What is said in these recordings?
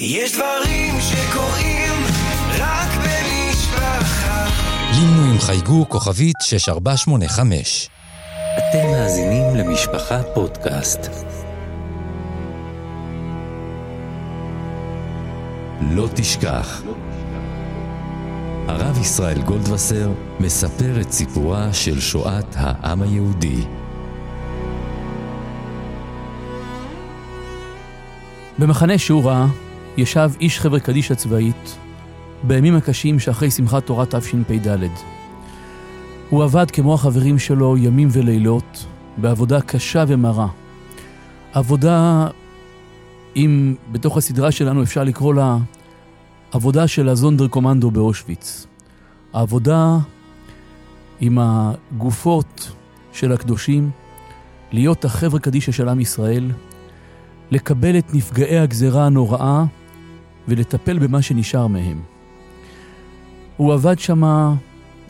יש דברים שקורים רק במשפחה. לינו עם חייגו כוכבית 6485. אתם מאזינים למשפחה פודקאסט. לא תשכח. הרב ישראל גולדווסר מספר את סיפורה של שואת העם היהודי. במחנה שורה ישב איש חברה קדישא צבאית בימים הקשים שאחרי שמחת תורה תשפ"ד. הוא עבד כמו החברים שלו ימים ולילות בעבודה קשה ומרה. עבודה, אם בתוך הסדרה שלנו אפשר לקרוא לה עבודה של הזונדר קומנדו באושוויץ. העבודה עם הגופות של הקדושים, להיות החבר'ה קדישא של עם ישראל, לקבל את נפגעי הגזרה הנוראה ולטפל במה שנשאר מהם. הוא עבד שמה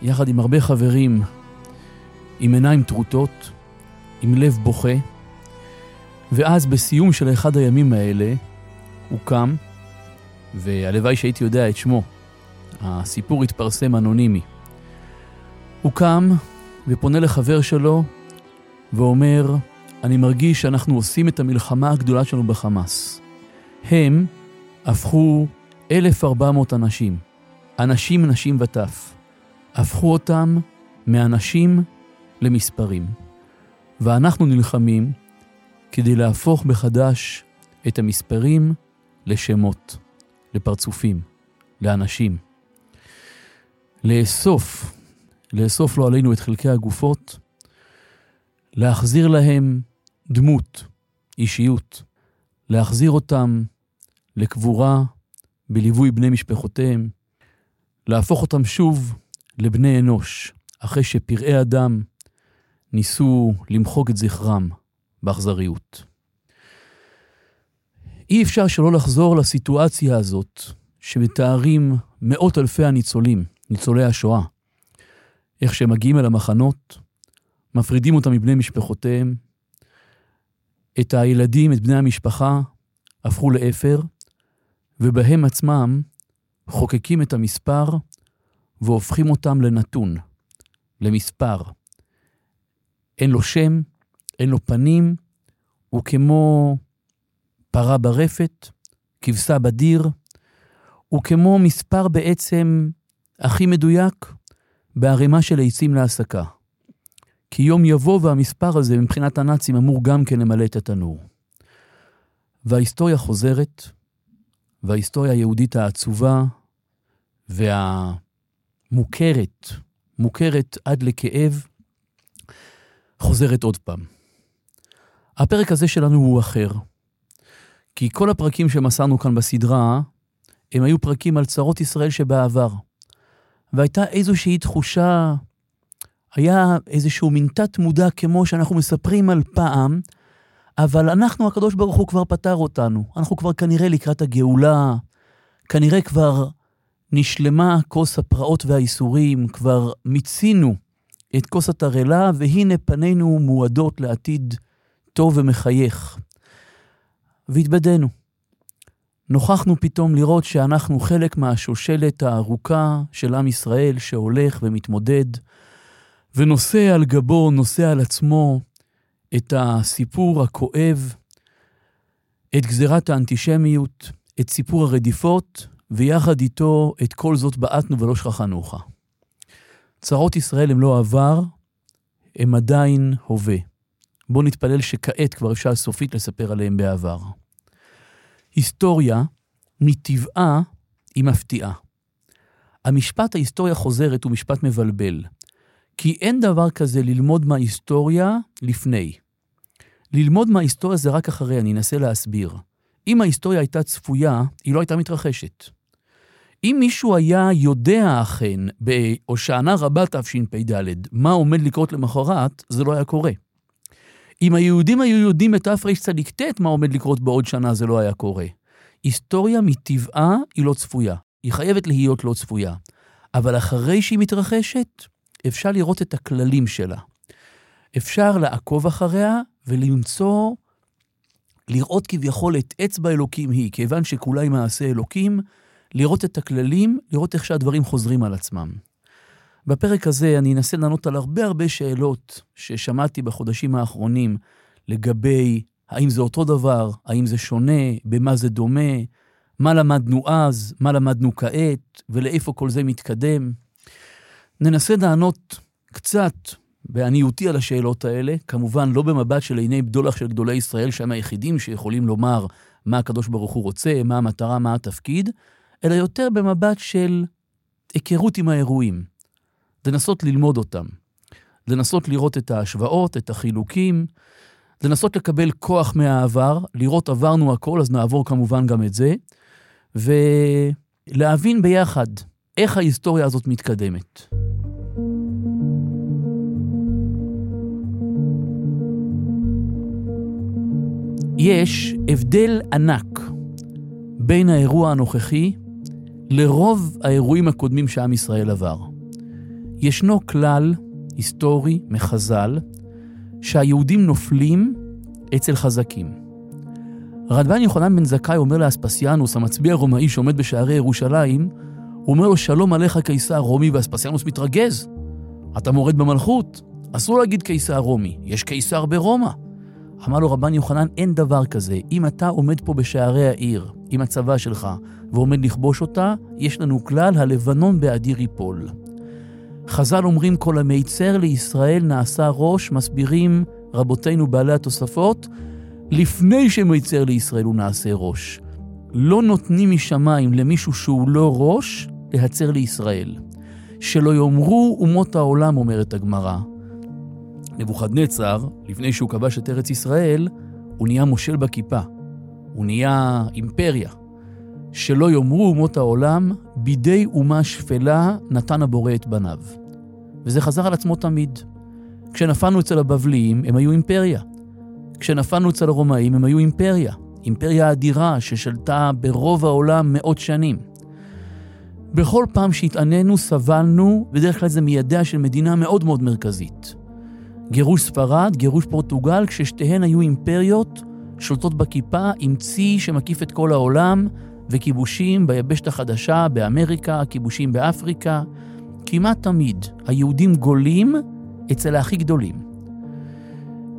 יחד עם הרבה חברים, עם עיניים טרוטות, עם לב בוכה, ואז בסיום של אחד הימים האלה, הוא קם, והלוואי שהייתי יודע את שמו, הסיפור התפרסם אנונימי. הוא קם ופונה לחבר שלו ואומר, אני מרגיש שאנחנו עושים את המלחמה הגדולה שלנו בחמאס. הם הפכו 1,400 אנשים, אנשים, נשים וטף, הפכו אותם מאנשים למספרים. ואנחנו נלחמים כדי להפוך מחדש את המספרים לשמות, לפרצופים, לאנשים. לאסוף, לאסוף לא עלינו את חלקי הגופות, להחזיר להם דמות, אישיות, להחזיר אותם לקבורה בליווי בני משפחותיהם, להפוך אותם שוב לבני אנוש, אחרי שפראי אדם ניסו למחוק את זכרם באכזריות. אי אפשר שלא לחזור לסיטואציה הזאת שמתארים מאות אלפי הניצולים, ניצולי השואה, איך שהם מגיעים אל המחנות, מפרידים אותם מבני משפחותיהם, את הילדים, את בני המשפחה, הפכו לאפר, ובהם עצמם חוקקים את המספר והופכים אותם לנתון, למספר. אין לו שם, אין לו פנים, הוא כמו פרה ברפת, כבשה בדיר, הוא כמו מספר בעצם הכי מדויק בערימה של עצים להסקה. כי יום יבוא והמספר הזה מבחינת הנאצים אמור גם כן למלא את התנור. וההיסטוריה חוזרת, וההיסטוריה היהודית העצובה והמוכרת, מוכרת עד לכאב, חוזרת עוד פעם. הפרק הזה שלנו הוא אחר, כי כל הפרקים שמסרנו כאן בסדרה, הם היו פרקים על צרות ישראל שבעבר. והייתה איזושהי תחושה, היה איזשהו מין תת מודע כמו שאנחנו מספרים על פעם, אבל אנחנו, הקדוש ברוך הוא כבר פטר אותנו. אנחנו כבר כנראה לקראת הגאולה, כנראה כבר נשלמה כוס הפרעות והאיסורים, כבר מיצינו את כוס התרעלה, והנה פנינו מועדות לעתיד טוב ומחייך. והתבדינו. נוכחנו פתאום לראות שאנחנו חלק מהשושלת הארוכה של עם ישראל שהולך ומתמודד, ונושא על גבו, נושא על עצמו את הסיפור הכואב, את גזירת האנטישמיות, את סיפור הרדיפות, ויחד איתו את כל זאת בעטנו ולא שכחנוך. צרות ישראל הם לא עבר, הם עדיין הווה. בואו נתפלל שכעת כבר אפשר סופית לספר עליהם בעבר. היסטוריה, מטבעה, היא מפתיעה. המשפט ההיסטוריה חוזרת הוא משפט מבלבל, כי אין דבר כזה ללמוד מההיסטוריה לפני. ללמוד מההיסטוריה זה רק אחרי, אני אנסה להסביר. אם ההיסטוריה הייתה צפויה, היא לא הייתה מתרחשת. אם מישהו היה יודע אכן בהושענא רבה תשפ"ד מה עומד לקרות למחרת, זה לא היה קורה. אם היהודים היו יודעים בתרצ"ט מה עומד לקרות בעוד שנה, זה לא היה קורה. היסטוריה מטבעה היא לא צפויה. היא חייבת להיות לא צפויה. אבל אחרי שהיא מתרחשת, אפשר לראות את הכללים שלה. אפשר לעקוב אחריה ולמצוא לראות כביכול את אצבע אלוקים היא, כיוון שכולה היא מעשה אלוקים, לראות את הכללים, לראות איך שהדברים חוזרים על עצמם. בפרק הזה אני אנסה לענות על הרבה הרבה שאלות ששמעתי בחודשים האחרונים לגבי האם זה אותו דבר, האם זה שונה, במה זה דומה, מה למדנו אז, מה למדנו כעת, ולאיפה כל זה מתקדם. ננסה לענות קצת בעניותי על השאלות האלה, כמובן לא במבט של עיני בדולח של גדולי ישראל, שהם היחידים שיכולים לומר מה הקדוש ברוך הוא רוצה, מה המטרה, מה התפקיד, אלא יותר במבט של היכרות עם האירועים. לנסות ללמוד אותם. לנסות לראות את ההשוואות, את החילוקים, לנסות לקבל כוח מהעבר, לראות עברנו הכל, אז נעבור כמובן גם את זה, ולהבין ביחד איך ההיסטוריה הזאת מתקדמת. יש הבדל ענק בין האירוע הנוכחי לרוב האירועים הקודמים שעם ישראל עבר. ישנו כלל היסטורי מחז"ל שהיהודים נופלים אצל חזקים. רדב"ן יוחנן בן זכאי אומר לאספסיאנוס, המצביא הרומאי שעומד בשערי ירושלים, הוא אומר לו, שלום עליך קיסר רומי, ואספסיאנוס מתרגז. אתה מורד במלכות, אסור להגיד קיסר רומי, יש קיסר ברומא. אמר לו רבן יוחנן, אין דבר כזה. אם אתה עומד פה בשערי העיר עם הצבא שלך ועומד לכבוש אותה, יש לנו כלל, הלבנון באדיר ייפול. חז"ל אומרים, כל המיצר לישראל נעשה ראש, מסבירים רבותינו בעלי התוספות, לפני שמיצר לישראל הוא נעשה ראש. לא נותנים משמיים למישהו שהוא לא ראש, להצר לישראל. שלא יאמרו אומות העולם, אומרת הגמרא, נבוכדנצר, לפני שהוא כבש את ארץ ישראל, הוא נהיה מושל בכיפה. הוא נהיה אימפריה. שלא יאמרו אומות העולם, בידי אומה שפלה נתן הבורא את בניו. וזה חזר על עצמו תמיד. כשנפלנו אצל הבבליים, הם היו אימפריה. כשנפלנו אצל הרומאים, הם היו אימפריה. אימפריה אדירה ששלטה ברוב העולם מאות שנים. בכל פעם שהתענינו, סבלנו, בדרך כלל זה מידיה של מדינה מאוד מאוד מרכזית. גירוש ספרד, גירוש פורטוגל, כששתיהן היו אימפריות שולטות בכיפה עם צי שמקיף את כל העולם, וכיבושים ביבשת החדשה, באמריקה, כיבושים באפריקה. כמעט תמיד היהודים גולים אצל הכי גדולים.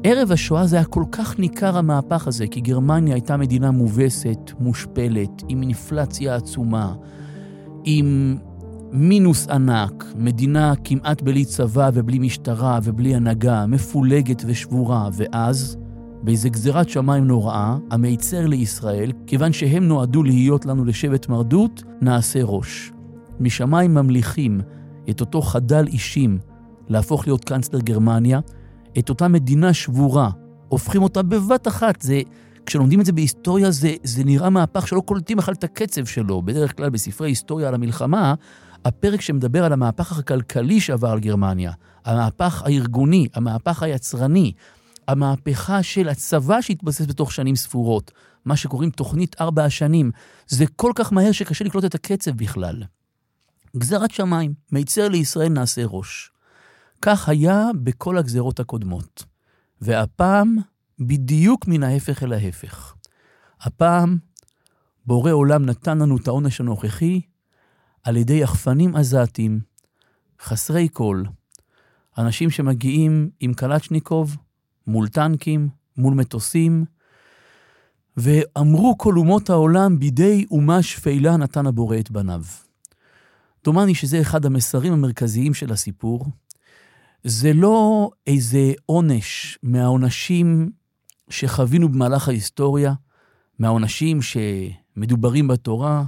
ערב השואה זה היה כל כך ניכר המהפך הזה, כי גרמניה הייתה מדינה מובסת, מושפלת, עם אינפלציה עצומה, עם מינוס ענק, מדינה כמעט בלי צבא ובלי משטרה ובלי הנהגה, מפולגת ושבורה, ואז, באיזה גזירת שמיים נוראה, המיצר לישראל, כיוון שהם נועדו להיות לנו לשבט מרדות, נעשה ראש. משמיים ממליכים את אותו חדל אישים להפוך להיות קאנצלר גרמניה, את אותה מדינה שבורה, הופכים אותה בבת אחת. זה, כשלומדים את זה בהיסטוריה, זה, זה נראה מהפך שלא קולטים בכלל את הקצב שלו. בדרך כלל בספרי היסטוריה על המלחמה, הפרק שמדבר על המהפך הכלכלי שעבר על גרמניה, המהפך הארגוני, המהפך היצרני, המהפכה של הצבא שהתבסס בתוך שנים ספורות, מה שקוראים תוכנית ארבע השנים, זה כל כך מהר שקשה לקלוט את הקצב בכלל. גזרת שמיים, מיצר לישראל נעשה ראש. כך היה בכל הגזרות הקודמות. והפעם, בדיוק מן ההפך אל ההפך. הפעם, בורא עולם נתן לנו את העונש הנוכחי על ידי יחפנים עזתים, חסרי כל, אנשים שמגיעים עם קלצ'ניקוב, מול טנקים, מול מטוסים, ואמרו כל אומות העולם, בידי אומה שפלה נתן הבורא את בניו. דומני שזה אחד המסרים המרכזיים של הסיפור. זה לא איזה עונש מהעונשים שחווינו במהלך ההיסטוריה, מהעונשים שמדוברים בתורה,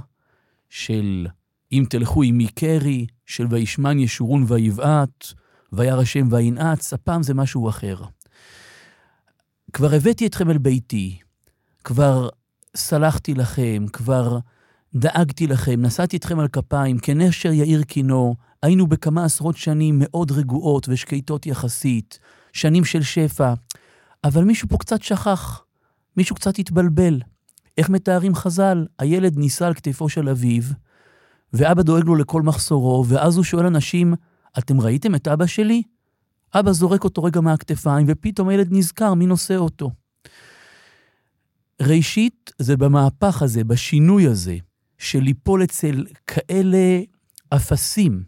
של אם תלכו עמי קרי, של וישמן ישורון ויבעט, וירא השם וינעץ, הפעם זה משהו אחר. כבר הבאתי אתכם אל ביתי, כבר סלחתי לכם, כבר דאגתי לכם, נשאתי אתכם על כפיים, כנשר יאיר קינו, היינו בכמה עשרות שנים מאוד רגועות ושקטות יחסית, שנים של שפע, אבל מישהו פה קצת שכח, מישהו קצת התבלבל. איך מתארים חז"ל? הילד נישא על כתפו של אביו, ואבא דואג לו לכל מחסורו, ואז הוא שואל אנשים, אתם ראיתם את אבא שלי? אבא זורק אותו רגע מהכתפיים, ופתאום הילד נזכר מי נושא אותו. ראשית, זה במהפך הזה, בשינוי הזה, של ליפול אצל כאלה אפסים.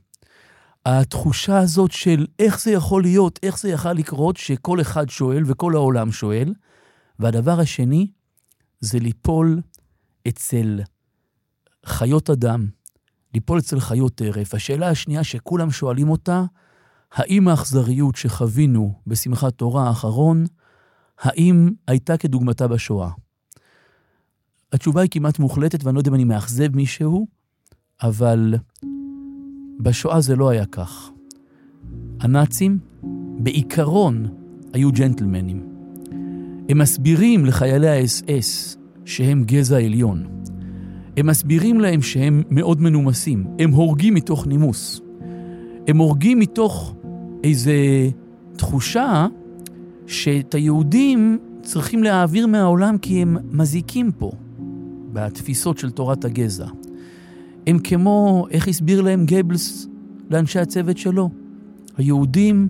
התחושה הזאת של איך זה יכול להיות, איך זה יכול לקרות, שכל אחד שואל וכל העולם שואל. והדבר השני, זה ליפול אצל חיות אדם, ליפול אצל חיות טרף. השאלה השנייה שכולם שואלים אותה, האם האכזריות שחווינו בשמחת תורה האחרון, האם הייתה כדוגמתה בשואה? התשובה היא כמעט מוחלטת, ואני לא יודע אם אני מאכזב מישהו, אבל בשואה זה לא היה כך. הנאצים, בעיקרון, היו ג'נטלמנים. הם מסבירים לחיילי האס-אס שהם גזע עליון. הם מסבירים להם שהם מאוד מנומסים. הם הורגים מתוך נימוס. הם הורגים מתוך איזו תחושה שאת היהודים צריכים להעביר מהעולם כי הם מזיקים פה, בתפיסות של תורת הגזע. הם כמו, איך הסביר להם גבלס לאנשי הצוות שלו? היהודים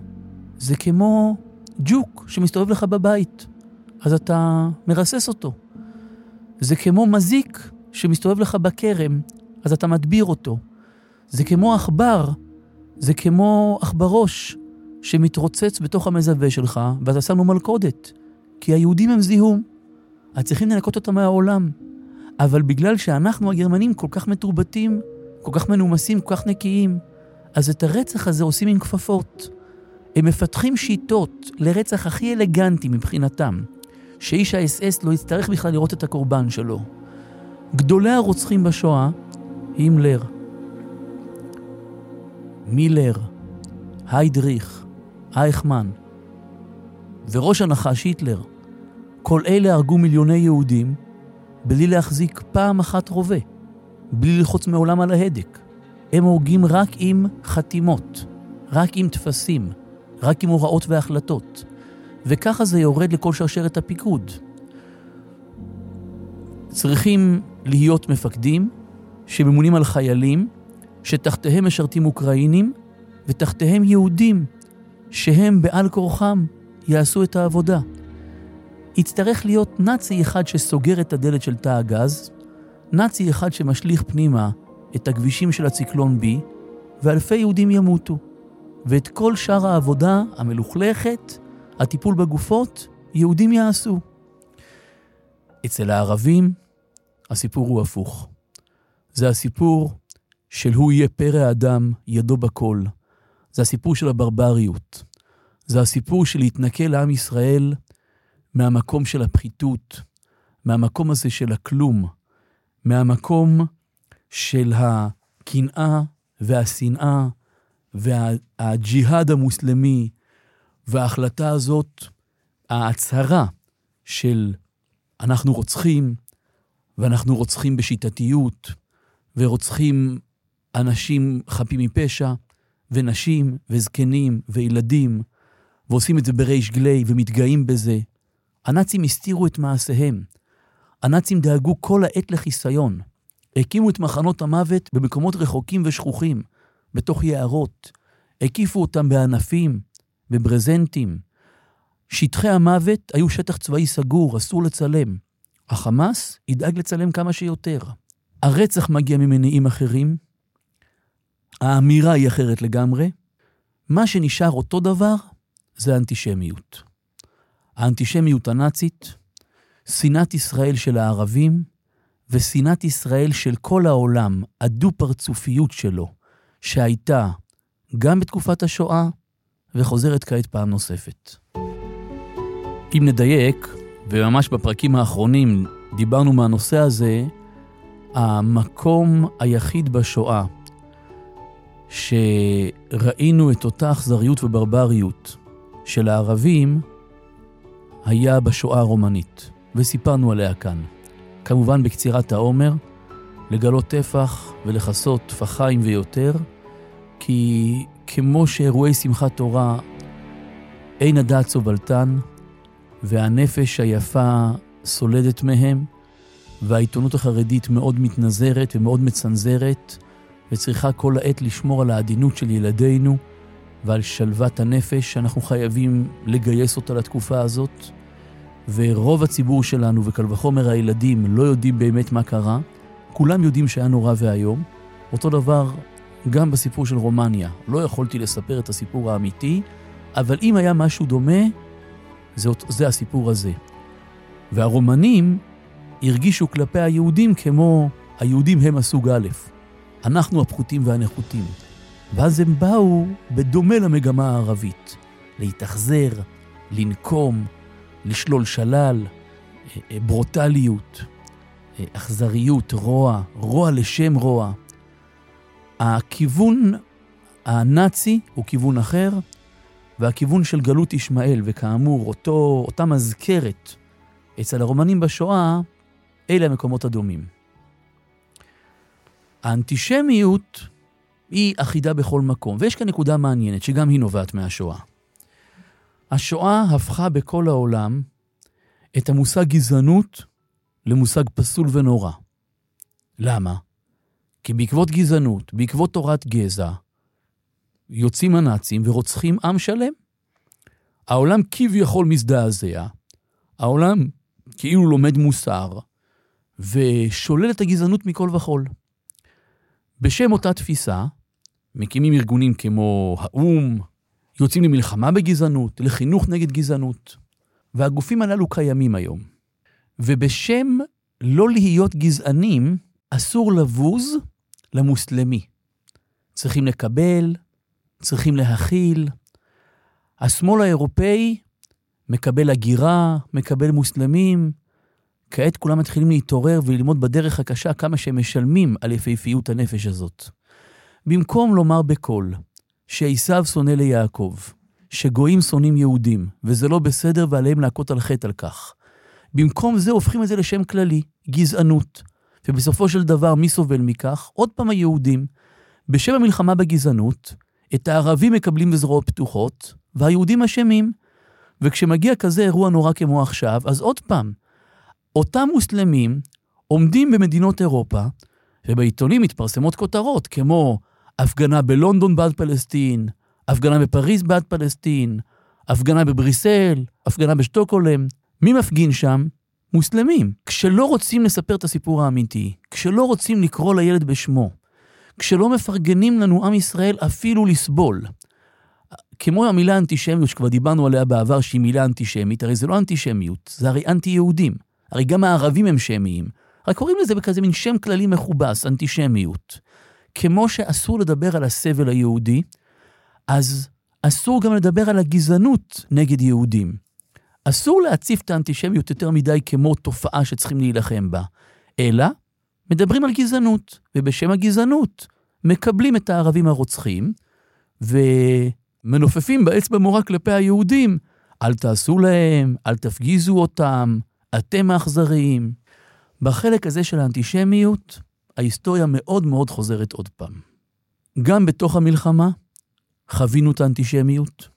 זה כמו ג'וק שמסתובב לך בבית, אז אתה מרסס אותו. זה כמו מזיק שמסתובב לך בכרם, אז אתה מדביר אותו. זה כמו עכבר, זה כמו עכברוש שמתרוצץ בתוך המזווה שלך, ואתה שם לו מלכודת. כי היהודים הם זיהום. אז צריכים לנקות אותם מהעולם. אבל בגלל שאנחנו הגרמנים כל כך מתורבתים, כל כך מנומסים, כל כך נקיים, אז את הרצח הזה עושים עם כפפות. הם מפתחים שיטות לרצח הכי אלגנטי מבחינתם, שאיש האס-אס לא יצטרך בכלל לראות את הקורבן שלו. גדולי הרוצחים בשואה, הימלר, מילר, היידריך, אייכמן, וראש הנחש היטלר. כל אלה הרגו מיליוני יהודים בלי להחזיק פעם אחת רובה, בלי ללחוץ מעולם על ההדק. הם הורגים רק עם חתימות, רק עם טפסים, רק עם הוראות והחלטות. וככה זה יורד לכל שרשרת הפיקוד. צריכים להיות מפקדים שממונים על חיילים שתחתיהם משרתים אוקראינים ותחתיהם יהודים שהם בעל כורחם יעשו את העבודה. יצטרך להיות נאצי אחד שסוגר את הדלת של תא הגז, נאצי אחד שמשליך פנימה את הכבישים של הציקלון B, ואלפי יהודים ימותו. ואת כל שאר העבודה המלוכלכת, הטיפול בגופות, יהודים יעשו. אצל הערבים הסיפור הוא הפוך. זה הסיפור של הוא יהיה פרא אדם, ידו בכל. זה הסיפור של הברבריות. זה הסיפור של להתנכל לעם ישראל מהמקום של הפחיתות, מהמקום הזה של הכלום, מהמקום של הקנאה והשנאה והג'יהאד המוסלמי, וההחלטה הזאת, ההצהרה של אנחנו רוצחים, ואנחנו רוצחים בשיטתיות, ורוצחים אנשים חפים מפשע, ונשים, וזקנים, וילדים, ועושים את זה בריש גלי, ומתגאים בזה. הנאצים הסתירו את מעשיהם. הנאצים דאגו כל העת לחיסיון. הקימו את מחנות המוות במקומות רחוקים ושכוחים, בתוך יערות. הקיפו אותם בענפים, בברזנטים. שטחי המוות היו שטח צבאי סגור, אסור לצלם. החמאס ידאג לצלם כמה שיותר. הרצח מגיע ממניעים אחרים, האמירה היא אחרת לגמרי. מה שנשאר אותו דבר זה האנטישמיות. האנטישמיות הנאצית, שנאת ישראל של הערבים ושנאת ישראל של כל העולם, הדו-פרצופיות שלו, שהייתה גם בתקופת השואה וחוזרת כעת פעם נוספת. אם נדייק, וממש בפרקים האחרונים דיברנו מהנושא הזה, המקום היחיד בשואה שראינו את אותה אכזריות וברבריות של הערבים היה בשואה הרומנית, וסיפרנו עליה כאן. כמובן בקצירת העומר, לגלות טפח ולכסות טפחיים ויותר, כי כמו שאירועי שמחת תורה אין הדעת סובלתן, והנפש היפה סולדת מהם, והעיתונות החרדית מאוד מתנזרת ומאוד מצנזרת, וצריכה כל העת לשמור על העדינות של ילדינו ועל שלוות הנפש שאנחנו חייבים לגייס אותה לתקופה הזאת. ורוב הציבור שלנו, וקל וחומר הילדים, לא יודעים באמת מה קרה. כולם יודעים שהיה נורא ואיום. אותו דבר גם בסיפור של רומניה. לא יכולתי לספר את הסיפור האמיתי, אבל אם היה משהו דומה, זה, זה הסיפור הזה. והרומנים הרגישו כלפי היהודים כמו היהודים הם הסוג א', אנחנו הפחותים והנחותים. ואז הם באו בדומה למגמה הערבית, להתאכזר, לנקום, לשלול שלל, אה, אה, ברוטליות, אה, אכזריות, רוע, רוע לשם רוע. הכיוון הנאצי הוא כיוון אחר, והכיוון של גלות ישמעאל, וכאמור, אותו, אותה מזכרת אצל הרומנים בשואה, אלה המקומות הדומים. האנטישמיות היא אחידה בכל מקום, ויש כאן נקודה מעניינת, שגם היא נובעת מהשואה. השואה הפכה בכל העולם את המושג גזענות למושג פסול ונורא. למה? כי בעקבות גזענות, בעקבות תורת גזע, יוצאים הנאצים ורוצחים עם שלם. העולם כביכול מזדעזע, העולם כאילו לומד מוסר, ושולל את הגזענות מכל וכול. בשם אותה תפיסה, מקימים ארגונים כמו האו"ם, יוצאים למלחמה בגזענות, לחינוך נגד גזענות, והגופים הללו קיימים היום. ובשם לא להיות גזענים, אסור לבוז למוסלמי. צריכים לקבל, צריכים להכיל. השמאל האירופאי מקבל הגירה, מקבל מוסלמים. כעת כולם מתחילים להתעורר וללמוד בדרך הקשה כמה שהם משלמים על יפהפיות הנפש הזאת. במקום לומר בקול שעשו שונא ליעקב, שגויים שונאים יהודים, וזה לא בסדר ועליהם להכות על חטא על כך. במקום זה הופכים את זה לשם כללי, גזענות. ובסופו של דבר, מי סובל מכך? עוד פעם היהודים. בשם המלחמה בגזענות, את הערבים מקבלים בזרועות פתוחות, והיהודים אשמים. וכשמגיע כזה אירוע נורא כמו עכשיו, אז עוד פעם, אותם מוסלמים עומדים במדינות אירופה, ובעיתונים מתפרסמות כותרות כמו הפגנה בלונדון בעד פלסטין, הפגנה בפריז בעד פלסטין, הפגנה בבריסל, הפגנה בשטוקהולם. מי מפגין שם? מוסלמים. כשלא רוצים לספר את הסיפור האמיתי, כשלא רוצים לקרוא לילד בשמו, כשלא מפרגנים לנו עם ישראל אפילו לסבול. כמו המילה אנטישמיות שכבר דיברנו עליה בעבר, שהיא מילה אנטישמית, הרי זה לא אנטישמיות, זה הרי אנטי-יהודים. הרי גם הערבים הם שמיים. רק קוראים לזה בכזה מין שם כללי מכובס, אנטישמיות. כמו שאסור לדבר על הסבל היהודי, אז אסור גם לדבר על הגזענות נגד יהודים. אסור להציף את האנטישמיות יותר מדי כמו תופעה שצריכים להילחם בה, אלא מדברים על גזענות, ובשם הגזענות מקבלים את הערבים הרוצחים, ומנופפים באצבע מורה כלפי היהודים, אל תעשו להם, אל תפגיזו אותם, אתם האכזריים. בחלק הזה של האנטישמיות, ההיסטוריה מאוד מאוד חוזרת עוד פעם. גם בתוך המלחמה חווינו את האנטישמיות.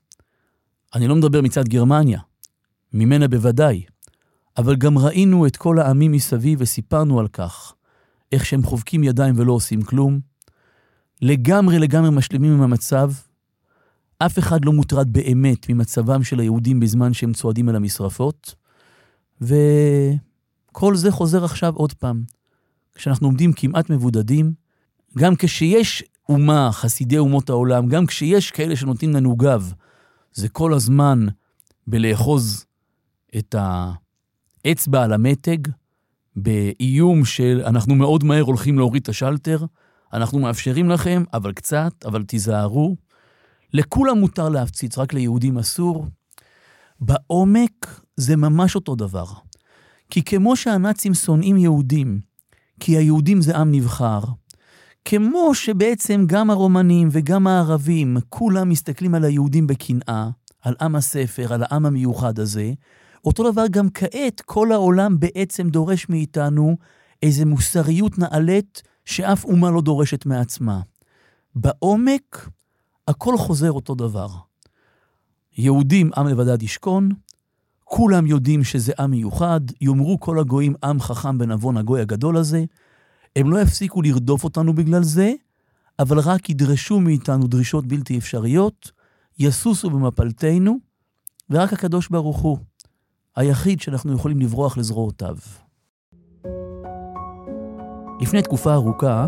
אני לא מדבר מצד גרמניה, ממנה בוודאי, אבל גם ראינו את כל העמים מסביב וסיפרנו על כך, איך שהם חובקים ידיים ולא עושים כלום. לגמרי לגמרי משלימים עם המצב. אף אחד לא מוטרד באמת ממצבם של היהודים בזמן שהם צועדים אל המשרפות, וכל זה חוזר עכשיו עוד פעם. כשאנחנו עומדים כמעט מבודדים, גם כשיש אומה, חסידי אומות העולם, גם כשיש כאלה שנותנים לנו גב, זה כל הזמן בלאחוז את האצבע על המתג, באיום של אנחנו מאוד מהר הולכים להוריד את השלטר, אנחנו מאפשרים לכם, אבל קצת, אבל תיזהרו. לכולם מותר להפציץ, רק ליהודים אסור. בעומק זה ממש אותו דבר. כי כמו שהנאצים שונאים יהודים, כי היהודים זה עם נבחר, כמו שבעצם גם הרומנים וגם הערבים, כולם מסתכלים על היהודים בקנאה, על עם הספר, על העם המיוחד הזה, אותו דבר גם כעת, כל העולם בעצם דורש מאיתנו איזו מוסריות נעלית שאף אומה לא דורשת מעצמה. בעומק, הכל חוזר אותו דבר. יהודים עם לבדד ישכון, כולם יודעים שזה עם מיוחד, יאמרו כל הגויים עם חכם בנבון הגוי הגדול הזה, הם לא יפסיקו לרדוף אותנו בגלל זה, אבל רק ידרשו מאיתנו דרישות בלתי אפשריות, יסוסו במפלתנו, ורק הקדוש ברוך הוא, היחיד שאנחנו יכולים לברוח לזרועותיו. לפני תקופה ארוכה,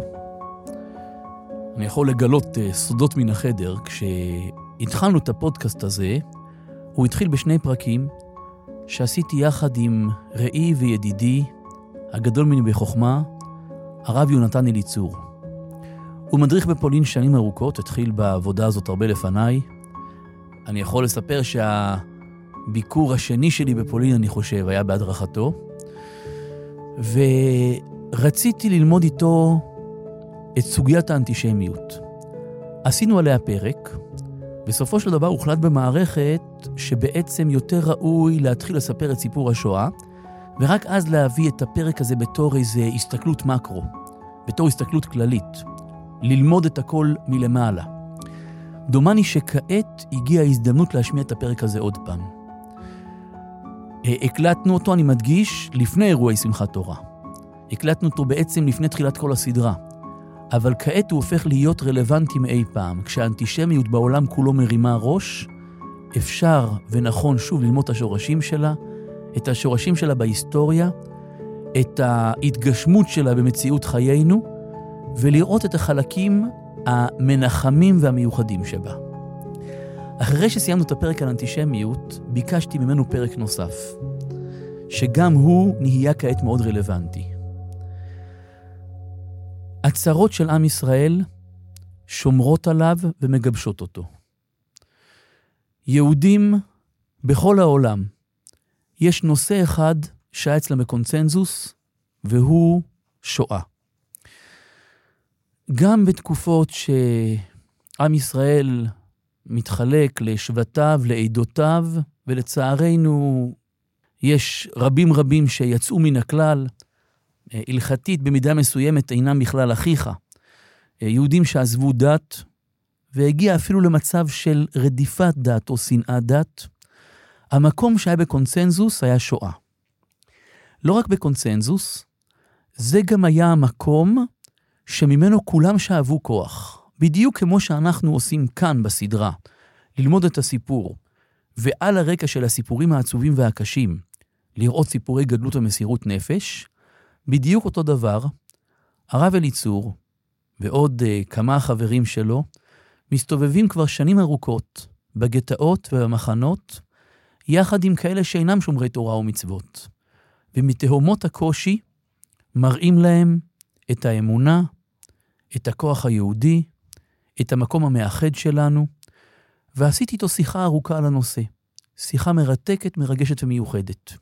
אני יכול לגלות uh, סודות מן החדר. כשהתחלנו את הפודקאסט הזה, הוא התחיל בשני פרקים שעשיתי יחד עם רעי וידידי, הגדול ממני בחוכמה, הרב יונתן אליצור. הוא מדריך בפולין שנים ארוכות, התחיל בעבודה הזאת הרבה לפניי. אני יכול לספר שהביקור השני שלי בפולין, אני חושב, היה בהדרכתו. ורציתי ללמוד איתו את סוגיית האנטישמיות. עשינו עליה פרק, בסופו של דבר הוחלט במערכת שבעצם יותר ראוי להתחיל לספר את סיפור השואה, ורק אז להביא את הפרק הזה בתור איזו הסתכלות מקרו, בתור הסתכלות כללית, ללמוד את הכל מלמעלה. דומני שכעת הגיעה ההזדמנות להשמיע את הפרק הזה עוד פעם. אה, הקלטנו אותו, אני מדגיש, לפני אירועי שמחת תורה. הקלטנו אותו בעצם לפני תחילת כל הסדרה. אבל כעת הוא הופך להיות רלוונטי מאי פעם. כשהאנטישמיות בעולם כולו מרימה ראש, אפשר ונכון שוב ללמוד את השורשים שלה, את השורשים שלה בהיסטוריה, את ההתגשמות שלה במציאות חיינו, ולראות את החלקים המנחמים והמיוחדים שבה. אחרי שסיימנו את הפרק על אנטישמיות, ביקשתי ממנו פרק נוסף, שגם הוא נהיה כעת מאוד רלוונטי. הצרות של עם ישראל שומרות עליו ומגבשות אותו. יהודים בכל העולם, יש נושא אחד שהיה אצלם בקונצנזוס, והוא שואה. גם בתקופות שעם ישראל מתחלק לשבטיו, לעדותיו, ולצערנו יש רבים רבים שיצאו מן הכלל, אה, הלכתית במידה מסוימת אינם בכלל אחיך. אה, יהודים שעזבו דת, והגיע אפילו למצב של רדיפת דת או שנאת דת. המקום שהיה בקונצנזוס היה שואה. לא רק בקונצנזוס, זה גם היה המקום שממנו כולם שאבו כוח. בדיוק כמו שאנחנו עושים כאן בסדרה, ללמוד את הסיפור, ועל הרקע של הסיפורים העצובים והקשים, לראות סיפורי גדלות ומסירות נפש, בדיוק אותו דבר, הרב אליצור ועוד uh, כמה חברים שלו מסתובבים כבר שנים ארוכות בגטאות ובמחנות, יחד עם כאלה שאינם שומרי תורה ומצוות. ומתהומות הקושי מראים להם את האמונה, את הכוח היהודי, את המקום המאחד שלנו, ועשיתי איתו שיחה ארוכה על הנושא. שיחה מרתקת, מרגשת ומיוחדת.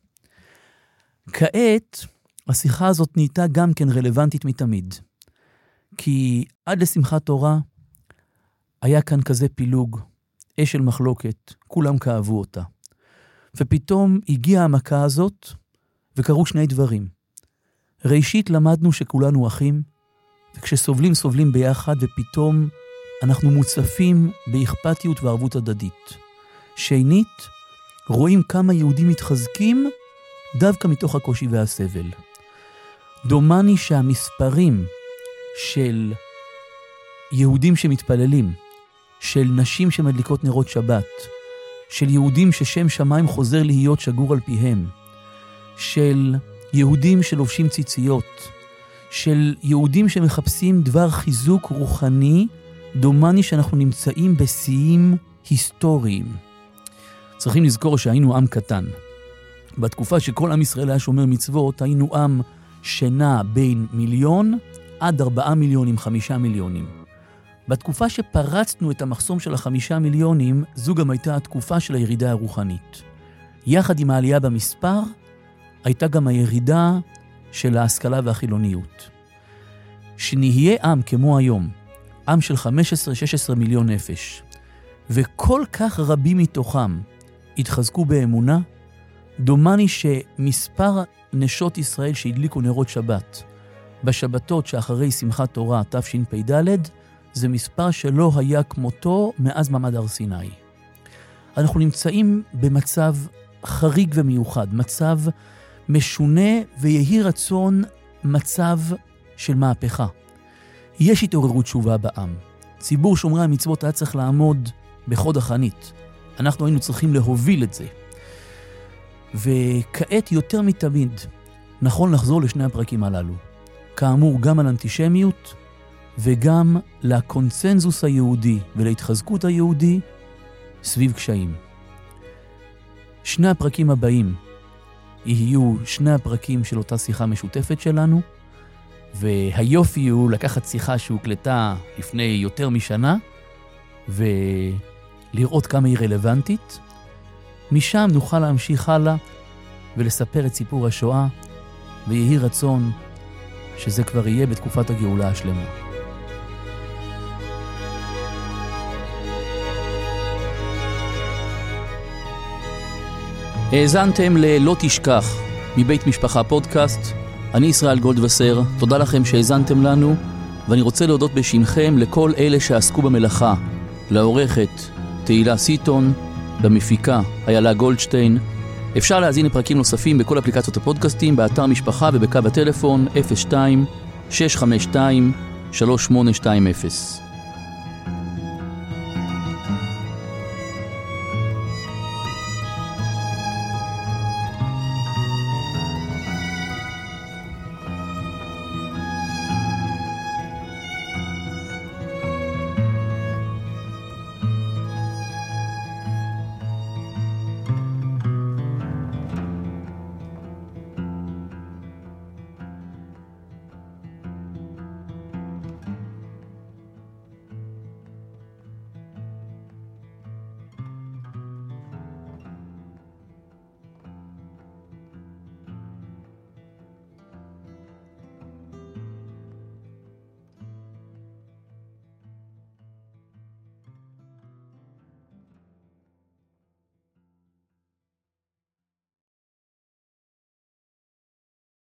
כעת, השיחה הזאת נהייתה גם כן רלוונטית מתמיד. כי עד לשמחת תורה היה כאן כזה פילוג, אש של מחלוקת, כולם כאבו אותה. ופתאום הגיעה המכה הזאת, וקרו שני דברים. ראשית, למדנו שכולנו אחים, וכשסובלים, סובלים ביחד, ופתאום אנחנו מוצפים באכפתיות וערבות הדדית. שנית, רואים כמה יהודים מתחזקים דווקא מתוך הקושי והסבל. דומני שהמספרים של יהודים שמתפללים, של נשים שמדליקות נרות שבת, של יהודים ששם שמיים חוזר להיות שגור על פיהם, של יהודים שלובשים ציציות, של יהודים שמחפשים דבר חיזוק רוחני, דומני שאנחנו נמצאים בשיאים היסטוריים. צריכים לזכור שהיינו עם קטן. בתקופה שכל עם ישראל היה שומר מצוות, היינו עם שנע בין מיליון עד ארבעה מיליונים, חמישה מיליונים. בתקופה שפרצנו את המחסום של החמישה מיליונים, זו גם הייתה התקופה של הירידה הרוחנית. יחד עם העלייה במספר, הייתה גם הירידה של ההשכלה והחילוניות. שנהיה עם כמו היום, עם של 15-16 מיליון נפש, וכל כך רבים מתוכם התחזקו באמונה, דומני שמספר נשות ישראל שהדליקו נרות שבת בשבתות שאחרי שמחת תורה תשפ"ד, זה מספר שלא היה כמותו מאז מעמד הר סיני. אנחנו נמצאים במצב חריג ומיוחד, מצב משונה ויהי רצון מצב של מהפכה. יש התעוררות תשובה בעם. ציבור שומרי המצוות היה צריך לעמוד בחוד החנית. אנחנו היינו צריכים להוביל את זה. וכעת יותר מתמיד נכון לחזור לשני הפרקים הללו. כאמור, גם על אנטישמיות וגם לקונצנזוס היהודי ולהתחזקות היהודי סביב קשיים. שני הפרקים הבאים יהיו שני הפרקים של אותה שיחה משותפת שלנו, והיופי הוא לקחת שיחה שהוקלטה לפני יותר משנה, ולראות כמה היא רלוונטית. משם נוכל להמשיך הלאה ולספר את סיפור השואה, ויהי רצון שזה כבר יהיה בתקופת הגאולה השלמה. האזנתם ל"לא תשכח" מבית משפחה פודקאסט. אני ישראל גולדווסר, תודה לכם שהאזנתם לנו, ואני רוצה להודות בשמכם לכל אלה שעסקו במלאכה, לעורכת תהילה סיטון, למפיקה איילה גולדשטיין. אפשר להאזין לפרקים נוספים בכל אפליקציות הפודקאסטים, באתר משפחה ובקו הטלפון 02 652 3820